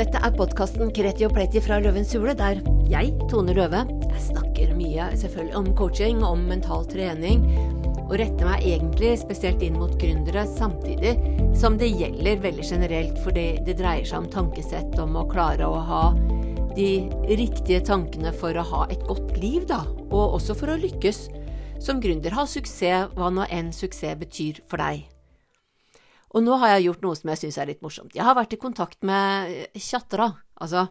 Dette er podkasten Kreti og Pleti fra Løvens hule, der jeg, Tone Løve, jeg snakker mye selvfølgelig om coaching, om mental trening, og retter meg egentlig spesielt inn mot gründere, samtidig som det gjelder veldig generelt, fordi det dreier seg om tankesett, om å klare å ha de riktige tankene for å ha et godt liv, da, og også for å lykkes som gründer. Ha suksess, hva nå enn suksess betyr for deg. Og nå har jeg gjort noe som jeg syns er litt morsomt. Jeg har vært i kontakt med Tjatra. Altså,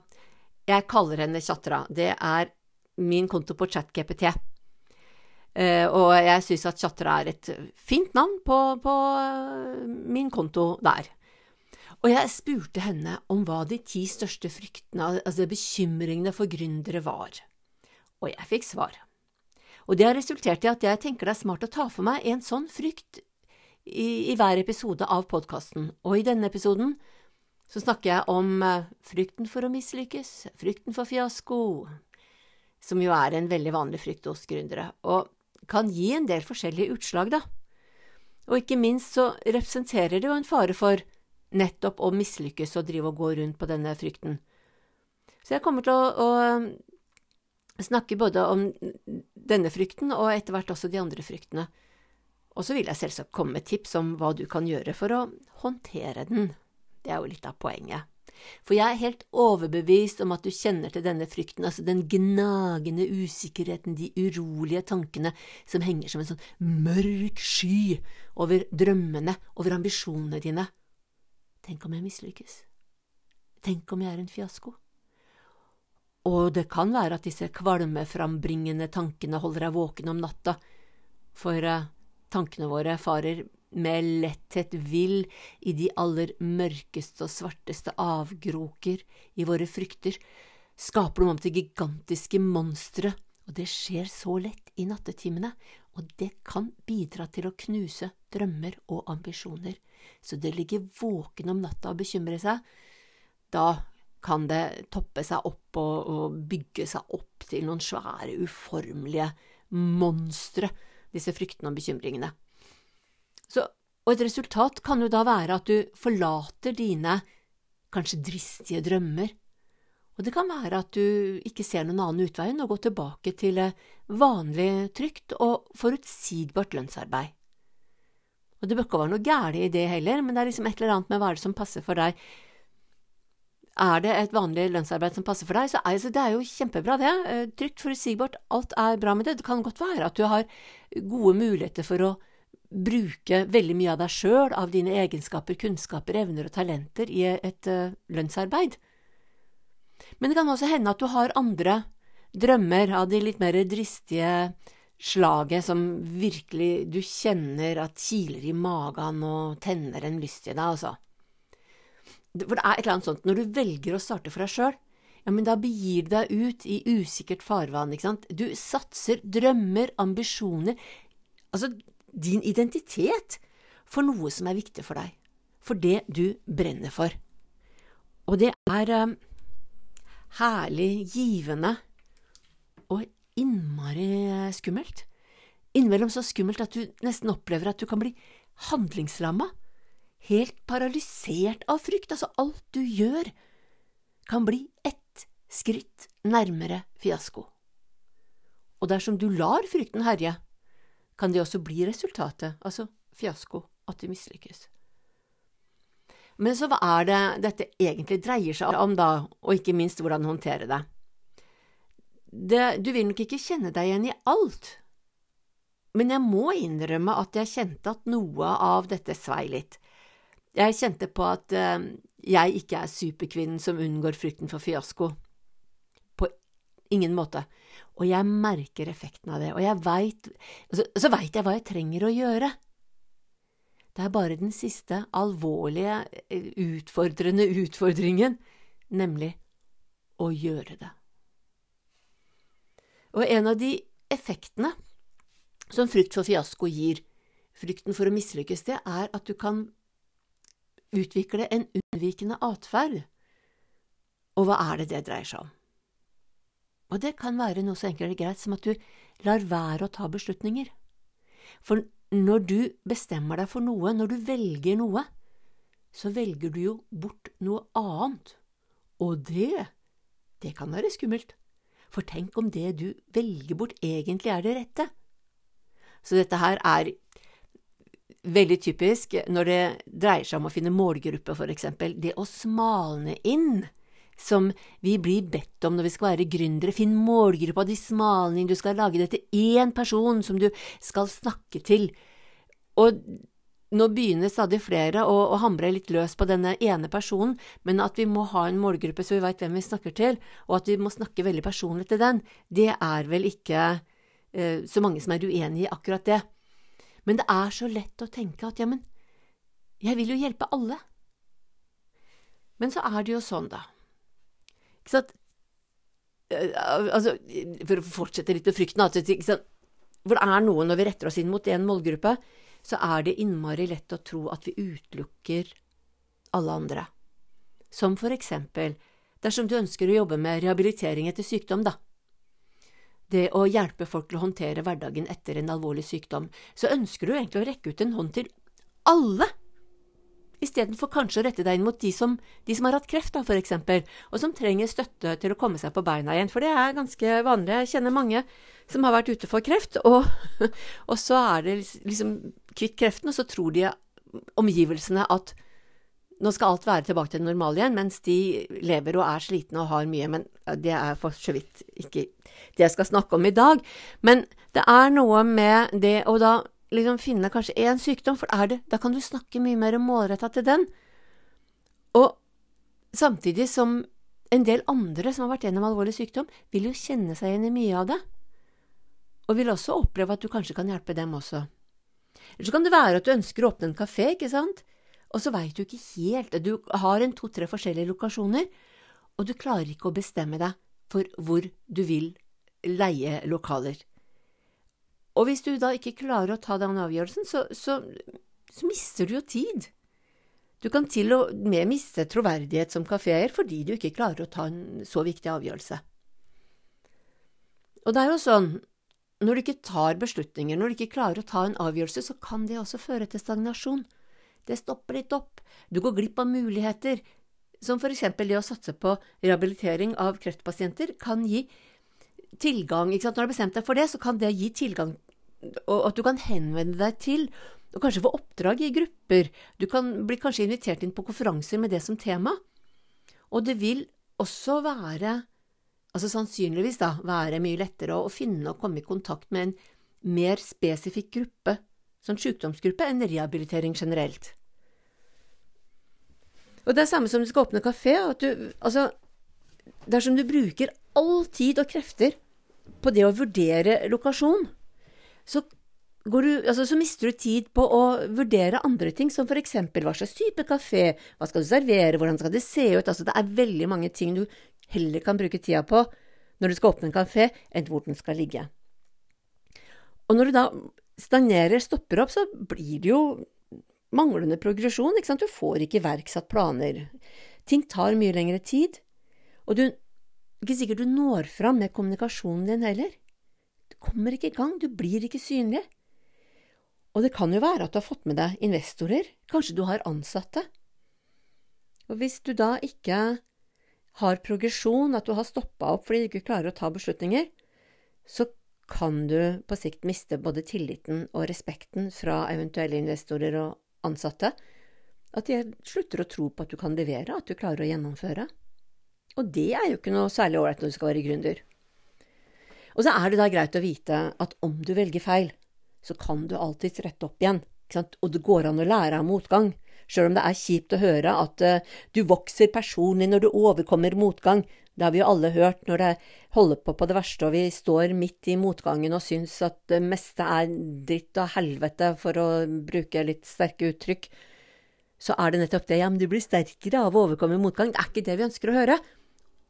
jeg kaller henne Tjatra. Det er min konto på ChatGPT. Uh, og jeg syns at Tjatra er et fint navn på, på uh, min konto der. Og jeg spurte henne om hva de ti største fryktene, altså bekymringene for gründere var. Og jeg fikk svar. Og det har resultert i at jeg tenker det er smart å ta for meg en sånn frykt i, i hver episode av podkasten, og i denne episoden så snakker jeg om uh, frykten for å mislykkes, frykten for fiasko, som jo er en veldig vanlig frykt hos gründere, og kan gi en del forskjellige utslag, da. Og ikke minst så representerer det jo en fare for nettopp å mislykkes og drive og gå rundt på denne frykten. Så jeg kommer til å, å eh, snakke både om denne frykten og etter hvert også de andre fryktene. Og så vil jeg selvsagt komme med tips om hva du kan gjøre for å håndtere den. Det er jo litt av poenget. For jeg er helt overbevist om at du kjenner til denne frykten, altså den gnagende usikkerheten, de urolige tankene som henger som en sånn mørk sky over drømmene, over ambisjonene dine. Tenk om jeg mislykkes? Tenk om jeg er en fiasko? Og det kan være at disse kvalmeframbringende tankene holder deg våken om natta, for uh, Tankene våre farer med letthet vill i de aller mørkeste og svarteste avgroker i våre frykter, skaper dem om til gigantiske monstre, og det skjer så lett i nattetimene, og det kan bidra til å knuse drømmer og ambisjoner, så det ligger våken om natta og bekymre seg, da kan det toppe seg opp og, og bygge seg opp til noen svære, uformelige monstre disse fryktene og bekymringene. Så, og et resultat kan jo da være at du forlater dine kanskje dristige drømmer, og det kan være at du ikke ser noen annen utvei enn å gå tilbake til vanlig, trygt og forutsigbart lønnsarbeid. Og det bør ikke være noe galt i det heller, men det er liksom et eller annet med hva er det som passer for deg. Er det et vanlig lønnsarbeid som passer for deg, så er det jo kjempebra, det. Eh, trygt, forutsigbart, alt er bra med det. Det kan godt være at du har gode muligheter for å bruke veldig mye av deg sjøl, av dine egenskaper, kunnskaper, evner og talenter i et uh, lønnsarbeid. Men det kan også hende at du har andre drømmer av de litt mer dristige slaget som virkelig du kjenner at kiler i magen og tenner en lyst i deg, altså. For det er et eller annet sånt, når du velger å starte for deg sjøl, ja, men da begir du deg ut i usikkert farvann, ikke sant. Du satser drømmer, ambisjoner, altså din identitet, for noe som er viktig for deg, for det du brenner for. Og det er um, herlig givende og innmari skummelt. Innimellom så skummelt at du nesten opplever at du kan bli handlingslamma helt paralysert av frykt. Altså, alt du gjør, kan bli ett skritt nærmere fiasko. Og dersom du lar frykten herje, kan det også bli resultatet, altså fiasko, at du mislykkes. Men så hva er det dette egentlig dreier seg om, da, og ikke minst hvordan håndtere det? det du vil nok ikke kjenne deg igjen i alt, men jeg må innrømme at jeg kjente at noe av dette svei litt. Jeg kjente på at uh, jeg ikke er superkvinnen som unngår frykten for fiasko. På ingen måte. Og jeg merker effekten av det, og jeg veit Så, så veit jeg hva jeg trenger å gjøre. Det er bare den siste alvorlige, eh, utfordrende utfordringen, nemlig å gjøre det. Og en av de effektene som frykt for fiasko gir, frykten for å mislykkes, det er at du kan utvikle en unnvikende atferd. Og hva er det det dreier seg om? Og det kan være noe så enkelt og greit som at du lar være å ta beslutninger. For når du bestemmer deg for noe, når du velger noe, så velger du jo bort noe annet, Og det, det kan være skummelt, for tenk om det du velger bort egentlig er det rette. Så dette her er veldig typisk når det dreier seg om å finne målgruppe, for eksempel. Det å smalne inn, som vi blir bedt om når vi skal være gründere. Finn målgruppa di, smalne inn, du skal lage det til én person som du skal snakke til. Og nå begynner stadig flere å, å, hamre litt løs på denne ene personen, men at vi må ha en målgruppe så vi veit hvem vi snakker til, og at vi må snakke veldig personlig til den, det er vel ikke eh, så mange som er uenig i akkurat det. Men det er så lett å tenke at ja, jeg vil jo hjelpe alle. Men så er det jo sånn, da. Ikke sant? Eh, altså, for å fortsette litt med frykten, altså, hvor det er noe når vi retter oss inn mot en målgruppe, så er det innmari lett å tro at vi utelukker alle andre. Som for eksempel dersom du ønsker å jobbe med rehabilitering etter sykdom, da. Det å hjelpe folk til å håndtere hverdagen etter en alvorlig sykdom, så ønsker du egentlig å rekke ut en hånd til alle, istedenfor kanskje å rette deg inn mot de som, de som har hatt kreft, da, for eksempel, og som trenger støtte til å komme seg på beina igjen, for det er ganske vanlig. Jeg kjenner mange som har vært ute for kreft, og, og så er det liksom kvitt kreften, og så tror de omgivelsene at nå skal alt være tilbake til det normale igjen, mens de lever og er slitne og har mye, men det er for så vidt ikke det jeg skal snakke om i dag. Men det er noe med det å da liksom finne kanskje én sykdom, for det, da kan du snakke mye mer målretta til den. Og samtidig som en del andre som har vært gjennom alvorlig sykdom, vil jo kjenne seg igjen i mye av det, og vil også oppleve at du kanskje kan hjelpe dem også. Eller så kan det være at du ønsker å åpne en kafé, ikke sant, og så veit du ikke helt, du har en to–tre forskjellige lokasjoner, og du klarer ikke å bestemme deg for hvor du vil leie lokaler. Og hvis du da ikke klarer å ta den avgjørelsen, så, så, så mister du jo tid. Du kan til og med miste troverdighet som kaféeier fordi du ikke klarer å ta en så viktig avgjørelse. Og det er jo sånn, når du ikke tar beslutninger, når du ikke klarer å ta en avgjørelse, så kan det også føre til stagnasjon. Det stopper litt opp, du går glipp av muligheter, som for eksempel det å satse på rehabilitering av kreftpasienter kan gi tilgang, når du har bestemt deg for det, så kan det gi tilgang, og at du kan henvende deg til, og kanskje få oppdrag i grupper, du kan bli kanskje invitert inn på konferanser med det som tema, og det vil også være altså sannsynligvis da, være mye lettere å, finne og komme i kontakt med en mer spesifikk gruppe, sånn sykdomsgruppe, enn rehabilitering generelt. Og det er samme som du skal åpne kafé. du, altså, Dersom du bruker all tid og krefter på det å vurdere lokasjon, så, du, altså, så mister du tid på å vurdere andre ting, som eksempel hva slags type kafé, hva skal du servere, hvordan skal det se ut, altså det er veldig mange ting du heller kan bruke tida på når du skal åpne en kafé, enn hvor den skal ligge. Og når du da stagnerer, stopper opp, så blir det jo manglende progresjon, ikke sant, du får ikke iverksatt planer. Ting tar mye lengre tid, og du ikke sikkert du når fram med kommunikasjonen din heller. Du kommer ikke i gang, du blir ikke synlig. Og det kan jo være at du har fått med deg investorer, kanskje du har ansatte. Og hvis du da ikke har progresjon, at du har stoppa opp fordi du ikke klarer å ta beslutninger, så kan du på sikt miste både tilliten og respekten fra eventuelle investorer og ansatte. At de slutter å tro på at du kan levere, at du klarer å gjennomføre. Og det er jo ikke noe særlig ålreit når du skal være gründer. Og så er det da greit å vite at om du velger feil, så kan du alltids rette opp igjen, og det går an å lære av motgang sjøl om det er kjipt å høre at uh, du vokser personlig når du overkommer motgang. Det har vi jo alle hørt når det holder på på det verste og vi står midt i motgangen og syns at det meste er dritt og helvete, for å bruke litt sterke uttrykk. Så er det nettopp det, ja, men du blir sterkere av å overkomme motgang. Det er ikke det vi ønsker å høre.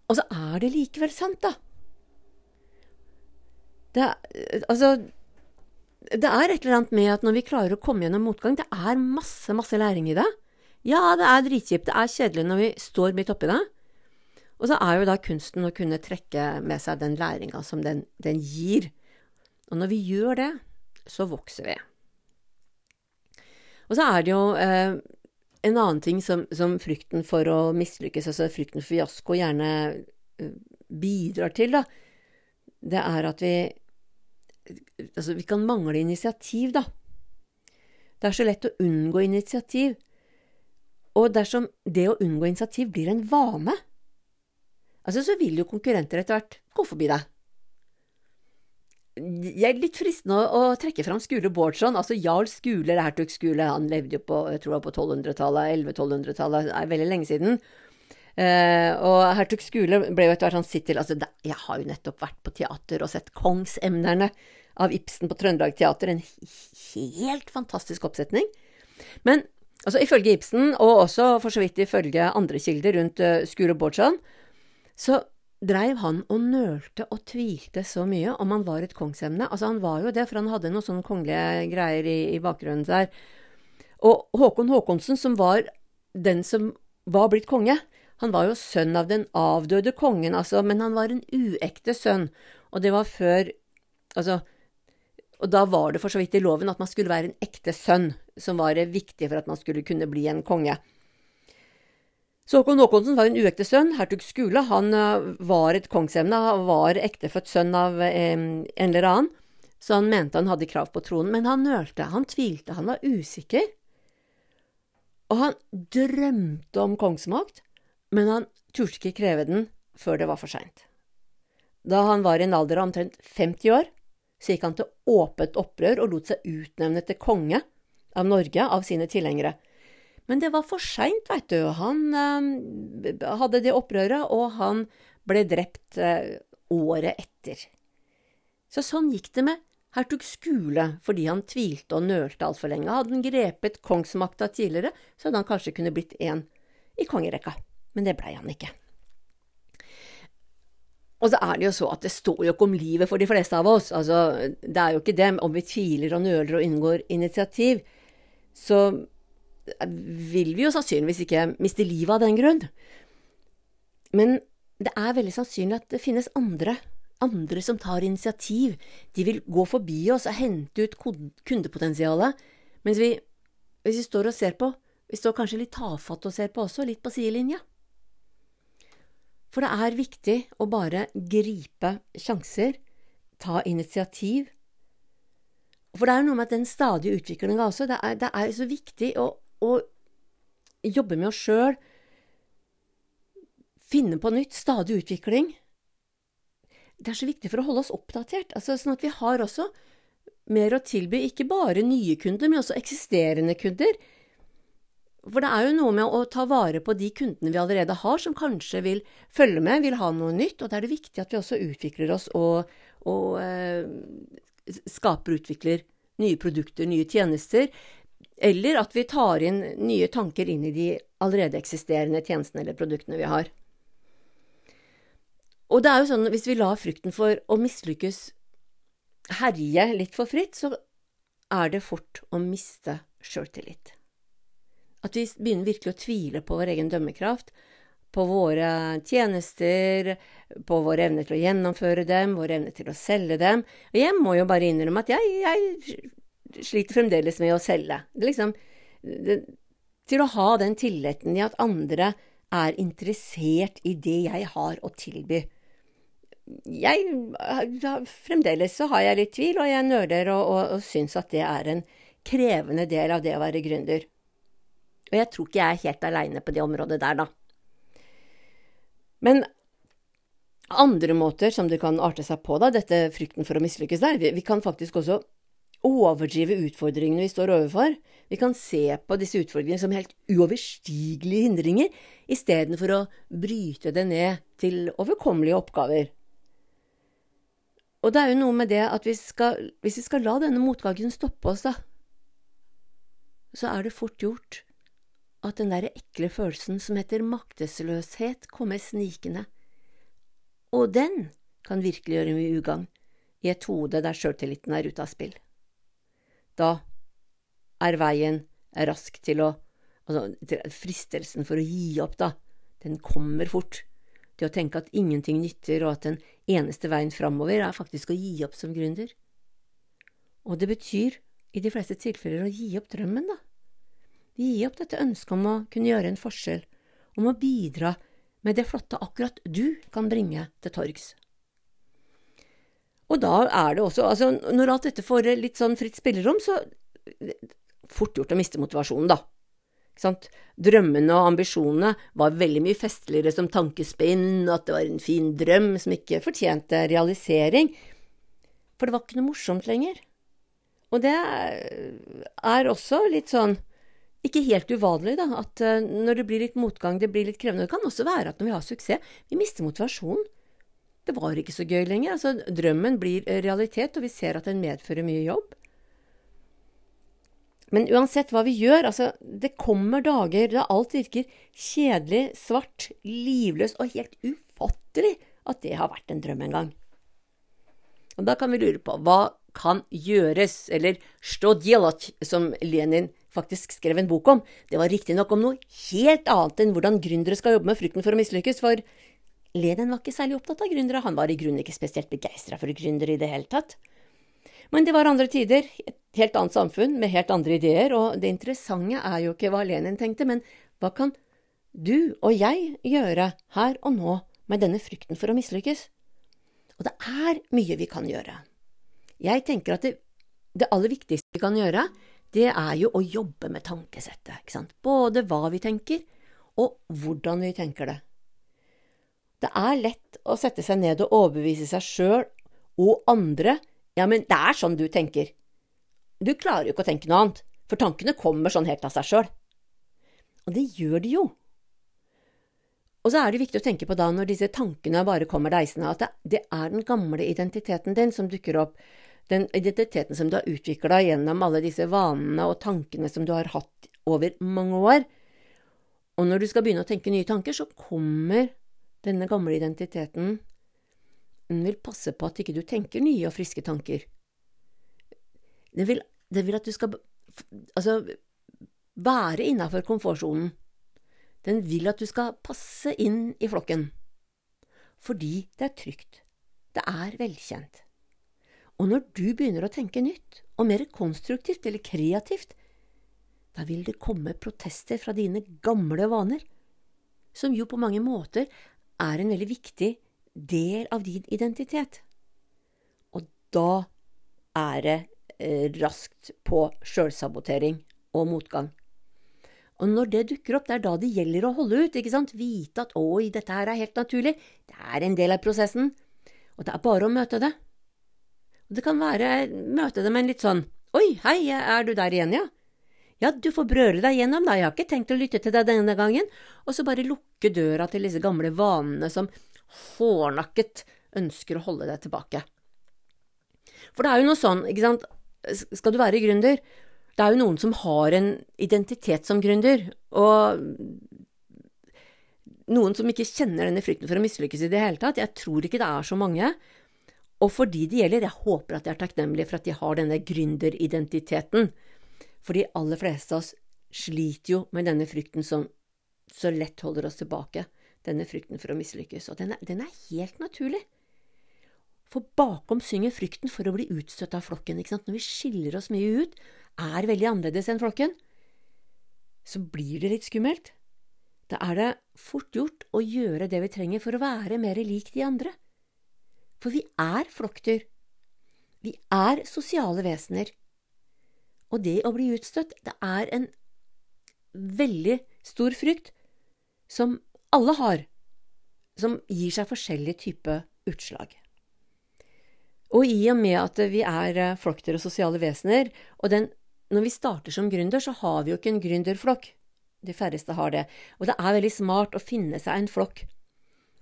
Og så er det likevel sant, da. Det, altså, det er et eller annet med at når vi klarer å komme gjennom motgang, det er masse, masse læring i det. Ja, det er dritkjipt, det er kjedelig når vi står midt oppi det. Og så er jo da kunsten å kunne trekke med seg den læringa som den, den, gir. Og når vi gjør det, så vokser vi. Og så er det jo eh, en annen ting som, som frykten for å mislykkes, altså frykten for fiasko, gjerne uh, bidrar til, da, det er at vi Altså, vi kan mangle initiativ, da. Det er så lett å unngå initiativ. Og dersom det å unngå initiativ blir en vane, altså så vil jo konkurrenter etter hvert gå forbi deg. Jeg er litt fristende å, å trekke fram Skule Bårdsson, altså Jarl Skule, hertug Skule, han levde jo på jeg tror det var på 1200-tallet, 1100-1200-tallet, er veldig lenge siden. Uh, og hertug Skule ble jo etter hvert han sitt til altså, Jeg har jo nettopp vært på teater og sett Kongsemnerne av Ibsen på Trøndelag Teater, en helt fantastisk oppsetning. Men altså, ifølge Ibsen, og også for så vidt ifølge andre kilder rundt uh, Skule Bordsson, så dreiv han og nølte og tvilte så mye om han var et kongsemne. Altså, han var jo det, for han hadde noen sånne kongelige greier i, i bakgrunnen der. Og Håkon Håkonsen, som var den som var blitt konge, han var jo sønn av den avdøde kongen, altså, men han var en uekte sønn, og det var før Altså, og da var det for så vidt i loven at man skulle være en ekte sønn, som var viktig for at man skulle kunne bli en konge. Så Håkon Håkonsen var en uekte sønn. Hertug Skule han eh, var et kongsemne, han var ektefødt sønn av eh, en eller annen, så han mente han hadde krav på tronen. Men han nølte, han tvilte, han var usikker. Og han drømte om kongsmakt, men han turte ikke kreve den før det var for seint. Da han var i en alder av omtrent 50 år, så gikk han til åpent opprør og lot seg utnevne til konge av Norge av sine tilhengere. Men det var for seint, veit du. Han eh, hadde det opprøret, og han ble drept eh, året etter. Så sånn gikk det med hertug Skule fordi han tvilte og nølte altfor lenge. Hadde han grepet kongsmakta tidligere, så hadde han kanskje kunne blitt en i kongerekka. Men det blei han ikke. Og så er det jo så at det står jo ikke om livet for de fleste av oss. Altså, det er jo ikke det om vi tviler og nøler og unngår initiativ. Så vil vi jo sannsynligvis ikke miste livet av den grunn. Men det er veldig sannsynlig at det finnes andre, andre som tar initiativ. De vil gå forbi oss og hente ut kundepotensialet, mens vi, hvis vi står og ser på, vi står kanskje litt tafatt og ser på også, litt på sidelinja. For det er viktig å bare gripe sjanser, ta initiativ. For det er noe med at den stadige utviklinga også. Det er, det er så viktig å å jobbe med oss sjøl, finne på nytt, stadig utvikling. Det er så viktig for å holde oss oppdatert, altså sånn at vi har også mer å tilby, ikke bare nye kunder, men også eksisterende kunder. For det er jo noe med å ta vare på de kundene vi allerede har, som kanskje vil følge med, vil ha noe nytt, og da er det viktig at vi også utvikler oss og, og eh, skaper og utvikler nye produkter, nye tjenester, eller at vi tar inn nye tanker inn i de allerede eksisterende tjenestene eller produktene vi har. Og det er jo sånn, hvis vi lar frykten for å mislykkes herje litt for fritt, så er det fort å miste sjøltillit. At vi begynner virkelig å tvile på vår egen dømmekraft, på våre tjenester, på vår evne til å gjennomføre dem, vår evne til å selge dem. Og jeg må jo bare innrømme at jeg, jeg sliter fremdeles med å selge. Liksom, det, til å ha den tilliten i at andre er interessert i det jeg har å tilby. Jeg, fremdeles så har jeg litt tvil, og jeg nøler og, og, og syns at det er en krevende del av det å være gründer. Og jeg tror ikke jeg er helt aleine på det området der, da. Men andre måter som det kan arte seg på, da, dette frykten for å mislykkes der, vi, vi kan faktisk også overdrive utfordringene vi står overfor. Vi kan se på disse utfordringene som helt uoverstigelige hindringer, istedenfor å bryte det ned til overkommelige oppgaver. Og det er jo noe med det at vi skal, hvis vi skal la denne motgangen stoppe oss, da, så er det fort gjort at den derre ekle følelsen som heter maktesløshet, kommer snikende. Og den kan virkelig gjøre mye ugagn i et hode der sjøltilliten er ute av spill da er veien rask til å Altså, fristelsen for å gi opp, da, den kommer fort. Det å tenke at ingenting nytter, og at den eneste veien framover er faktisk å gi opp som gründer. Og det betyr, i de fleste tilfeller, å gi opp drømmen, da. Vi gir opp dette ønsket om å kunne gjøre en forskjell, om å bidra med det flotte akkurat du kan bringe til torgs. Og da er det også, altså når alt dette får litt sånn fritt spillerom, så fort gjort å miste motivasjonen, da. Drømmene og ambisjonene var veldig mye festligere som tankespinn, at det var en fin drøm som ikke fortjente realisering. For det var ikke noe morsomt lenger. Og det er også litt sånn ikke helt uvanlig da, at eh, når det blir litt motgang, det blir litt krevende. Det kan også være at når vi har suksess, vi mister motivasjonen. Det var ikke så gøy lenger. Altså, drømmen blir eh, realitet, og vi ser at den medfører mye jobb. Men uansett hva vi gjør, altså, det kommer dager da alt virker kjedelig, svart, livløst og helt ufattelig at det har vært en drøm en gang. Og da kan vi lure på hva kan gjøres, eller stå djelat som Lenin faktisk skrev en bok om. Det var riktignok om noe helt annet enn hvordan gründere skal jobbe med frykten for å mislykkes, for Lenin var ikke særlig opptatt av gründere, han var i grunnen ikke spesielt begeistra for gründere i det hele tatt. Men det var andre tider, et helt annet samfunn med helt andre ideer, og det interessante er jo ikke hva Lenin tenkte, men hva kan du og jeg gjøre her og nå med denne frykten for å mislykkes? Og det er mye vi kan gjøre. Jeg tenker at det, det aller viktigste vi kan gjøre, det er jo å jobbe med tankesettet, ikke sant? Både hva vi tenker, og hvordan vi tenker det. Det er lett å sette seg ned og overbevise seg sjøl og andre ja, men det er sånn du tenker. Du klarer jo ikke å tenke noe annet, for tankene kommer sånn helt av seg sjøl. Og det gjør de jo. Og så er det viktig å tenke på da, når disse tankene bare kommer deisende, at det, er den gamle identiteten din som dukker opp, den identiteten som du har utvikla gjennom alle disse vanene og tankene som du har hatt over mange år. Og når du skal begynne å tenke nye tanker, så kommer denne gamle identiteten den vil passe på at ikke du tenker nye og friske tanker. Den vil, den vil at du skal altså, være innafor komfortsonen. Den vil at du skal passe inn i flokken. Fordi det er trygt. Det er velkjent. Og når du begynner å tenke nytt, og mer konstruktivt eller kreativt, da vil det komme protester fra dine gamle vaner, som jo på mange måter er en veldig viktig del av din identitet. Og da er det eh, raskt på sjølsabotering og motgang. Og når det dukker opp, det er da det gjelder å holde ut, ikke sant, vite at oi, dette her er helt naturlig, det er en del av prosessen, og det er bare å møte det. Det kan være møte dem en litt sånn oi, hei, er du der igjen, ja? Ja, du får brøle deg gjennom, da, jeg har ikke tenkt å lytte til deg denne gangen, og så bare lukke døra til disse gamle vanene som hårnakket ønsker å holde deg tilbake. For det er jo noe sånn, ikke sant, skal du være gründer, det er jo noen som har en identitet som gründer, og noen som ikke kjenner denne frykten for å mislykkes i det hele tatt. Jeg tror ikke det er så mange. Og for de det gjelder, jeg håper at de er takknemlige for at de har denne gründeridentiteten. For de aller fleste av oss sliter jo med denne frykten som så lett holder oss tilbake denne frykten for å mislykkes, og den er, den er helt naturlig. For bakom synger frykten for å bli utstøtt av flokken. ikke sant? Når vi skiller oss mye ut, er veldig annerledes enn flokken, så blir det litt skummelt. Da er det fort gjort å gjøre det vi trenger for å være mer lik de andre. For vi er flokkdyr. Vi er sosiale vesener. Og det å bli utstøtt, det er en veldig stor frykt som alle har, som gir seg forskjellige typer utslag. Og i og med at vi er eh, flokkdyr og sosiale vesener, og den, når vi starter som gründer, så har vi jo ikke en gründerflokk. De færreste har det. Og det er veldig smart å finne seg en flokk.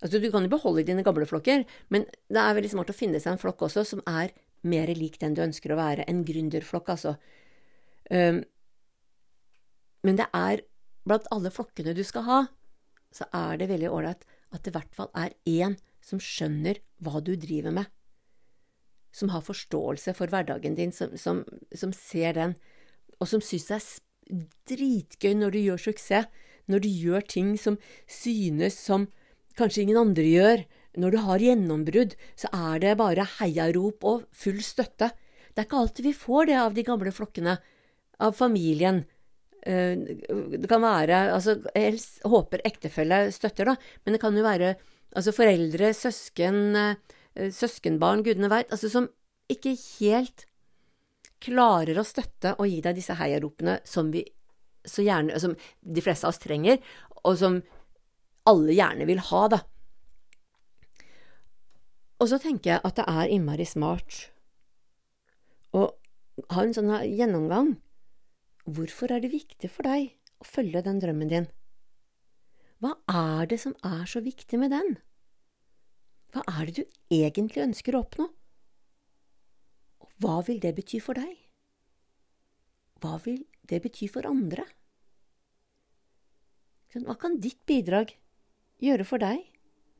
Altså, du kan jo beholde dine gamle flokker, men det er veldig smart å finne seg en flokk også som er mer lik den du ønsker å være. En gründerflokk, altså. Um, men det er blant alle flokkene du skal ha, så er det veldig ålreit at det i hvert fall er én som skjønner hva du driver med, som har forståelse for hverdagen din, som, som, som ser den, og som syns det er dritgøy når du gjør suksess, når du gjør ting som synes som kanskje ingen andre gjør, når du har gjennombrudd, så er det bare heiarop og full støtte. Det er ikke alltid vi får det av de gamle flokkene, av familien, Det kan være altså, Jeg håper ektefelle støtter, da, men det kan jo være altså foreldre, søsken, søskenbarn, gudene veit, altså som ikke helt klarer å støtte og gi deg disse heiaropene som vi så gjerne, som de fleste av oss trenger, og som alle gjerne vil ha, da. Og så tenker jeg at det er innmari smart å ha en sånn gjennomgang. Hvorfor er det viktig for deg å følge den drømmen din? Hva er det som er så viktig med den? Hva er det du egentlig ønsker å oppnå? Og hva vil det bety for deg? Hva vil det bety for andre? Hva kan ditt bidrag gjøre for deg,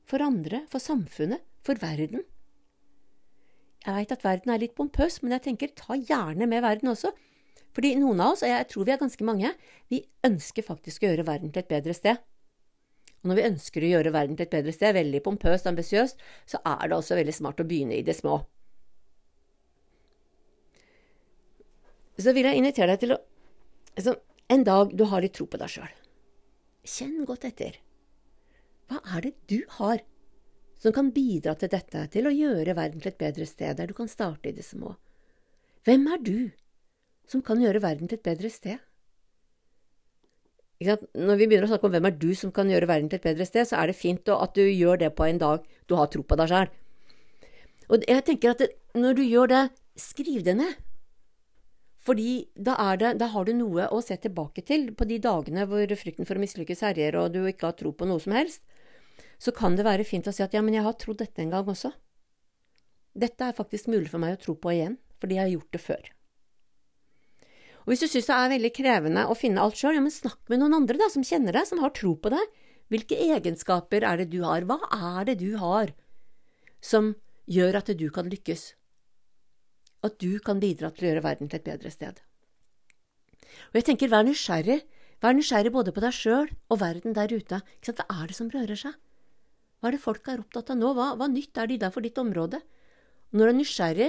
for andre, for samfunnet, for verden? Jeg veit at verden er litt pompøs, men jeg tenker ta gjerne med verden også. Fordi noen av oss, og jeg tror vi er ganske mange, vi ønsker faktisk å gjøre verden til et bedre sted. Og når vi ønsker å gjøre verden til et bedre sted, veldig pompøst, ambisiøst, så er det også veldig smart å begynne i det små. Så vil jeg invitere deg til å altså, En dag du har litt tro på deg sjøl. Kjenn godt etter. Hva er det du har som kan bidra til dette, til å gjøre verden til et bedre sted, der du kan starte i det små? Hvem er du som kan gjøre verden til et bedre sted? Når vi begynner å snakke om hvem er du som kan gjøre verden til et bedre sted, så er det fint at du gjør det på en dag du har tro på deg sjøl. Og jeg tenker at når du gjør det, skriv det ned. Fordi da, det, da, har du noe å se tilbake til på de dagene hvor frykten for å mislykkes herjer, og du ikke har tro på noe som helst. Så kan det være fint å si at ja, men jeg har trodd dette en gang også. Dette er faktisk mulig for meg å tro på igjen, fordi jeg har gjort det før. Og Hvis du syns det er veldig krevende å finne alt sjøl, ja, men snakk med noen andre da, som kjenner deg, som har tro på deg. Hvilke egenskaper er det du har? Hva er det du har som gjør at du kan lykkes? at du kan bidra til å gjøre verden til et bedre sted. Og jeg tenker, vær nysgjerrig. Vær nysgjerrig både på deg sjøl og verden der ute. Hva er det som rører seg? Hva er det folk er opptatt av nå? Hva, hva nytt er de der for ditt område? Når du er nysgjerrig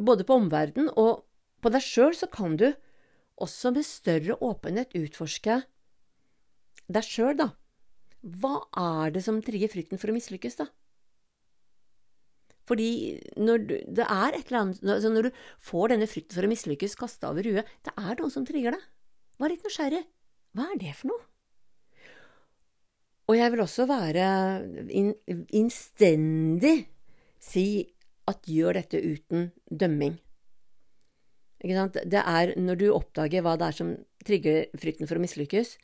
både på omverdenen og på deg sjøl, så kan du også med større åpenhet utforske deg sjøl, da. Hva er det som trigger frykten for å mislykkes, da? Fordi når du, det er et eller annet altså Når du får denne frykten for å mislykkes kasta over huet, det er noe som trigger deg. Vær litt nysgjerrig. Hva er det for noe? Og jeg vil også være in, innstendig si at gjør dette uten dømming. Ikke sant? Det er når du oppdager hva det er som trigger frykten for å mislykkes,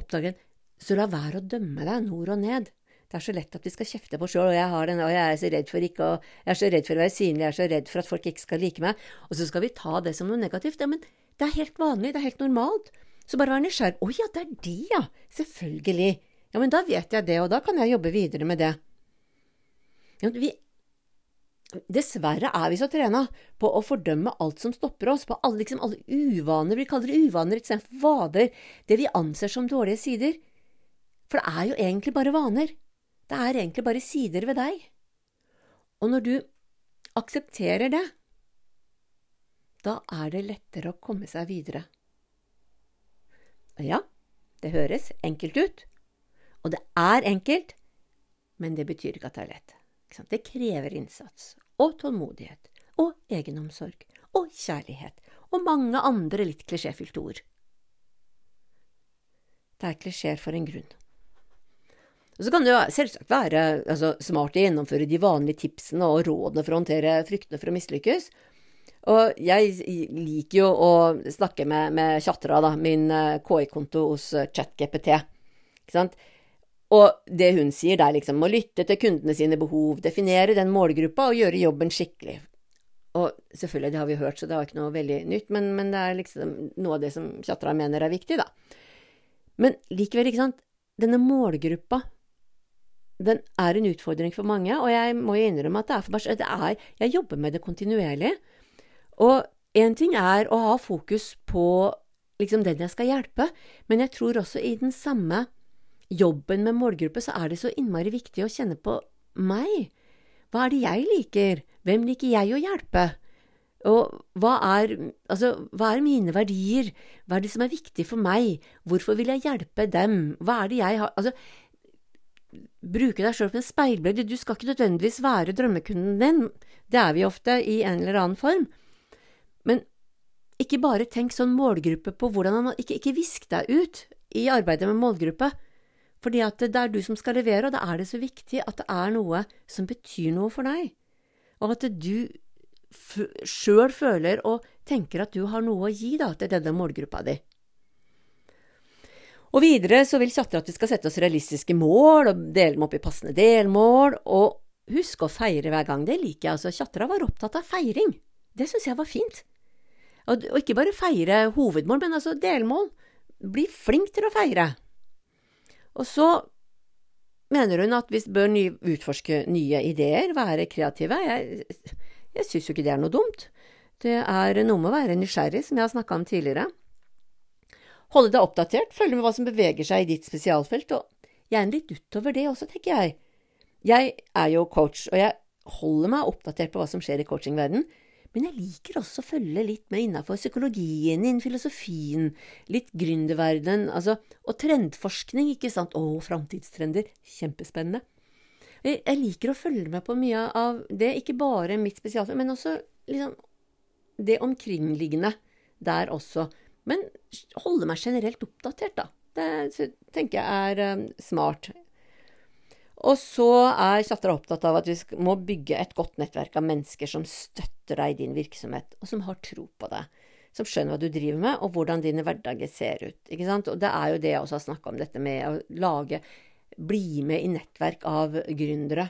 oppdager så la være å dømme deg nord og ned. Det er så lett at vi skal kjefte på sjøl, og jeg har den, og jeg er så redd for ikke å Jeg er så redd for å være synlig, jeg er så redd for at folk ikke skal like meg. Og så skal vi ta det som noe negativt. Ja, men det er helt vanlig, det er helt normalt. Så bare vær nysgjerrig. Å ja, det er de, ja. Selvfølgelig. Ja, men da vet jeg det, og da kan jeg jobbe videre med det. Ja, vi, dessverre er vi så trena på å fordømme alt som stopper oss, på alle, liksom, alle uvaner. Vi kaller det uvaner istedenfor vader, Det vi anser som dårlige sider. For det er jo egentlig bare vaner. Det er egentlig bare sider ved deg. Og når du aksepterer det, da er det lettere å komme seg videre. Ja, det høres enkelt ut, og det er enkelt, men det betyr ikke at det er lett. Det krever innsats og tålmodighet og egenomsorg og kjærlighet og mange andre litt klisjéfylte ord. Det er klisjeer for en grunn. Og Så kan det jo selvsagt være altså, smart å gjennomføre de vanlige tipsene og rådene for å håndtere fryktene for å mislykkes. Og jeg liker jo å snakke med, med Tjatra, da, min uh, KI-konto hos uh, ChatGPT. Ikke sant? Og det hun sier, det er liksom å lytte til kundene sine behov, definere den målgruppa og gjøre jobben skikkelig. Og selvfølgelig, det har vi hørt, så det var ikke noe veldig nytt, men, men det er liksom noe av det som Tjatra mener er viktig, da. Men likevel, ikke sant, denne målgruppa den er en utfordring for mange, og jeg må jo innrømme at det er for meg det er, Jeg jobber med det kontinuerlig. Og én ting er å ha fokus på liksom den jeg skal hjelpe, men jeg tror også i den samme jobben med målgruppe så er det så innmari viktig å kjenne på meg. Hva er det jeg liker? Hvem liker jeg å hjelpe? Og hva er, altså, hva er mine verdier? Hva er det som er viktig for meg? Hvorfor vil jeg hjelpe dem? Hva er det jeg har Altså, bruke deg sjøl som en speilbilde. Du skal ikke nødvendigvis være drømmekunden din. Det er vi ofte i en eller annen form. Men ikke bare tenk sånn målgruppe på hvordan man Ikke, ikke deg ut i arbeidet med målgruppe. Fordi at det er du som skal levere, og da er det så viktig at det er noe som betyr noe for deg. Og at du sjøl føler og tenker at du har noe å gi da, til denne målgruppa di. Og videre så vil chatter at vi skal sette oss realistiske mål og dele dem opp i passende delmål. Og husk å feire hver gang. Det liker jeg. altså. Chattera var opptatt av feiring. Det syns jeg var fint. Og, og, ikke bare feire hovedmål, men altså delmål. Bli flink til å feire. Og så mener hun at vi bør ny, utforske nye ideer, være kreative. Jeg, jeg syns jo ikke det er noe dumt. Det er noe med å være nysgjerrig, som jeg har snakka om tidligere. Holde deg oppdatert, følge med hva som beveger seg i ditt spesialfelt, og gjerne litt utover det også, tenker jeg. Jeg er jo coach, og jeg holder meg oppdatert på hva som skjer i coachingverdenen, men jeg liker også å følge litt med innafor psykologien, innen filosofien, litt gründerverdenen, altså, og trendforskning, ikke sant, å, framtidstrender, kjempespennende. Jeg, liker å følge med på mye av det, ikke bare mitt spesialfelt, men også liksom det omkringliggende der også. Men holde meg generelt oppdatert, da. Det tenker jeg er um, smart. Og så er Chatra opptatt av at vi må bygge et godt nettverk av mennesker som støtter deg i din virksomhet, og som har tro på deg. Som skjønner hva du driver med, og hvordan dine hverdager ser ut. Ikke sant? Og det er jo det jeg også har snakka om, dette med å lage Bli med i nettverk av gründere.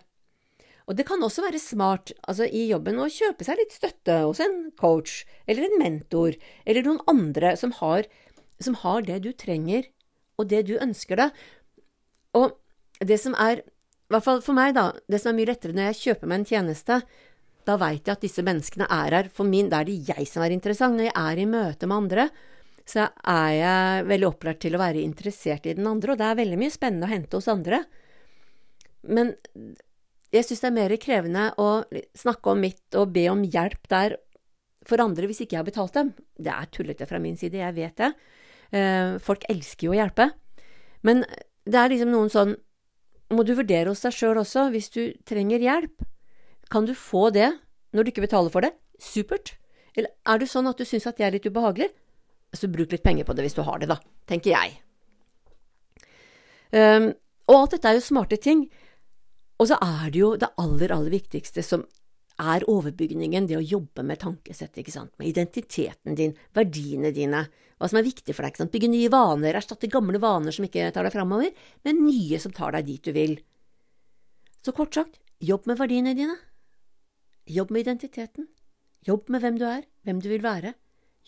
Og det kan også være smart altså i jobben å kjøpe seg litt støtte hos en coach eller en mentor eller noen andre som har, som har det du trenger og det du ønsker deg. Og det som er, i hvert fall for meg, da, det som er mye lettere når jeg kjøper meg en tjeneste, da veit jeg at disse menneskene er her for min, da er det jeg som er interessant. Når jeg er i møte med andre, så er jeg veldig opplært til å være interessert i den andre, og det er veldig mye spennende å hente hos andre. Men jeg syns det er mer krevende å snakke om mitt og be om hjelp der for andre hvis ikke jeg har betalt dem. Det er tullete fra min side, jeg vet det. Eh, folk elsker jo å hjelpe. Men det er liksom noen sånn Må du vurdere hos deg sjøl også, hvis du trenger hjelp. Kan du få det når du ikke betaler for det? Supert. Eller er du sånn at du syns at det er litt ubehagelig? Så bruk litt penger på det hvis du har det, da, tenker jeg. Um, og alt dette er jo smarte ting, og så er det jo det aller, aller viktigste som er overbygningen, det å jobbe med tankesettet, ikke sant, med identiteten din, verdiene dine, hva som er viktig for deg, ikke sant, bygge nye vaner, erstatte gamle vaner som ikke tar deg framover, med nye som tar deg dit du vil. Så kort sagt, jobb med verdiene dine. Jobb med identiteten. Jobb med hvem du er, hvem du vil være.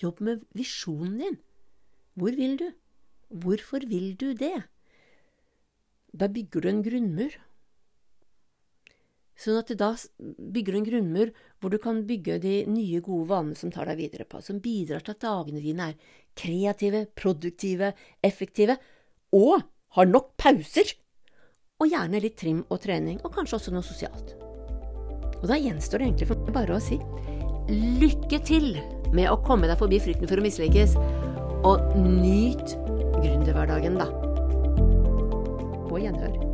Jobb med visjonen din. Hvor vil du? Hvorfor vil du det? Da bygger du en grunnmur Sånn at da bygger du en grunnmur hvor du kan bygge de nye, gode vanene som tar deg videre på, som bidrar til at dagene dine er kreative, produktive, effektive, og har nok pauser, og gjerne litt trim og trening, og kanskje også noe sosialt. Og da gjenstår det egentlig for meg bare å si lykke til med å komme deg forbi frykten for å mislykkes, og nyt gründerhverdagen, da. På gjenhør.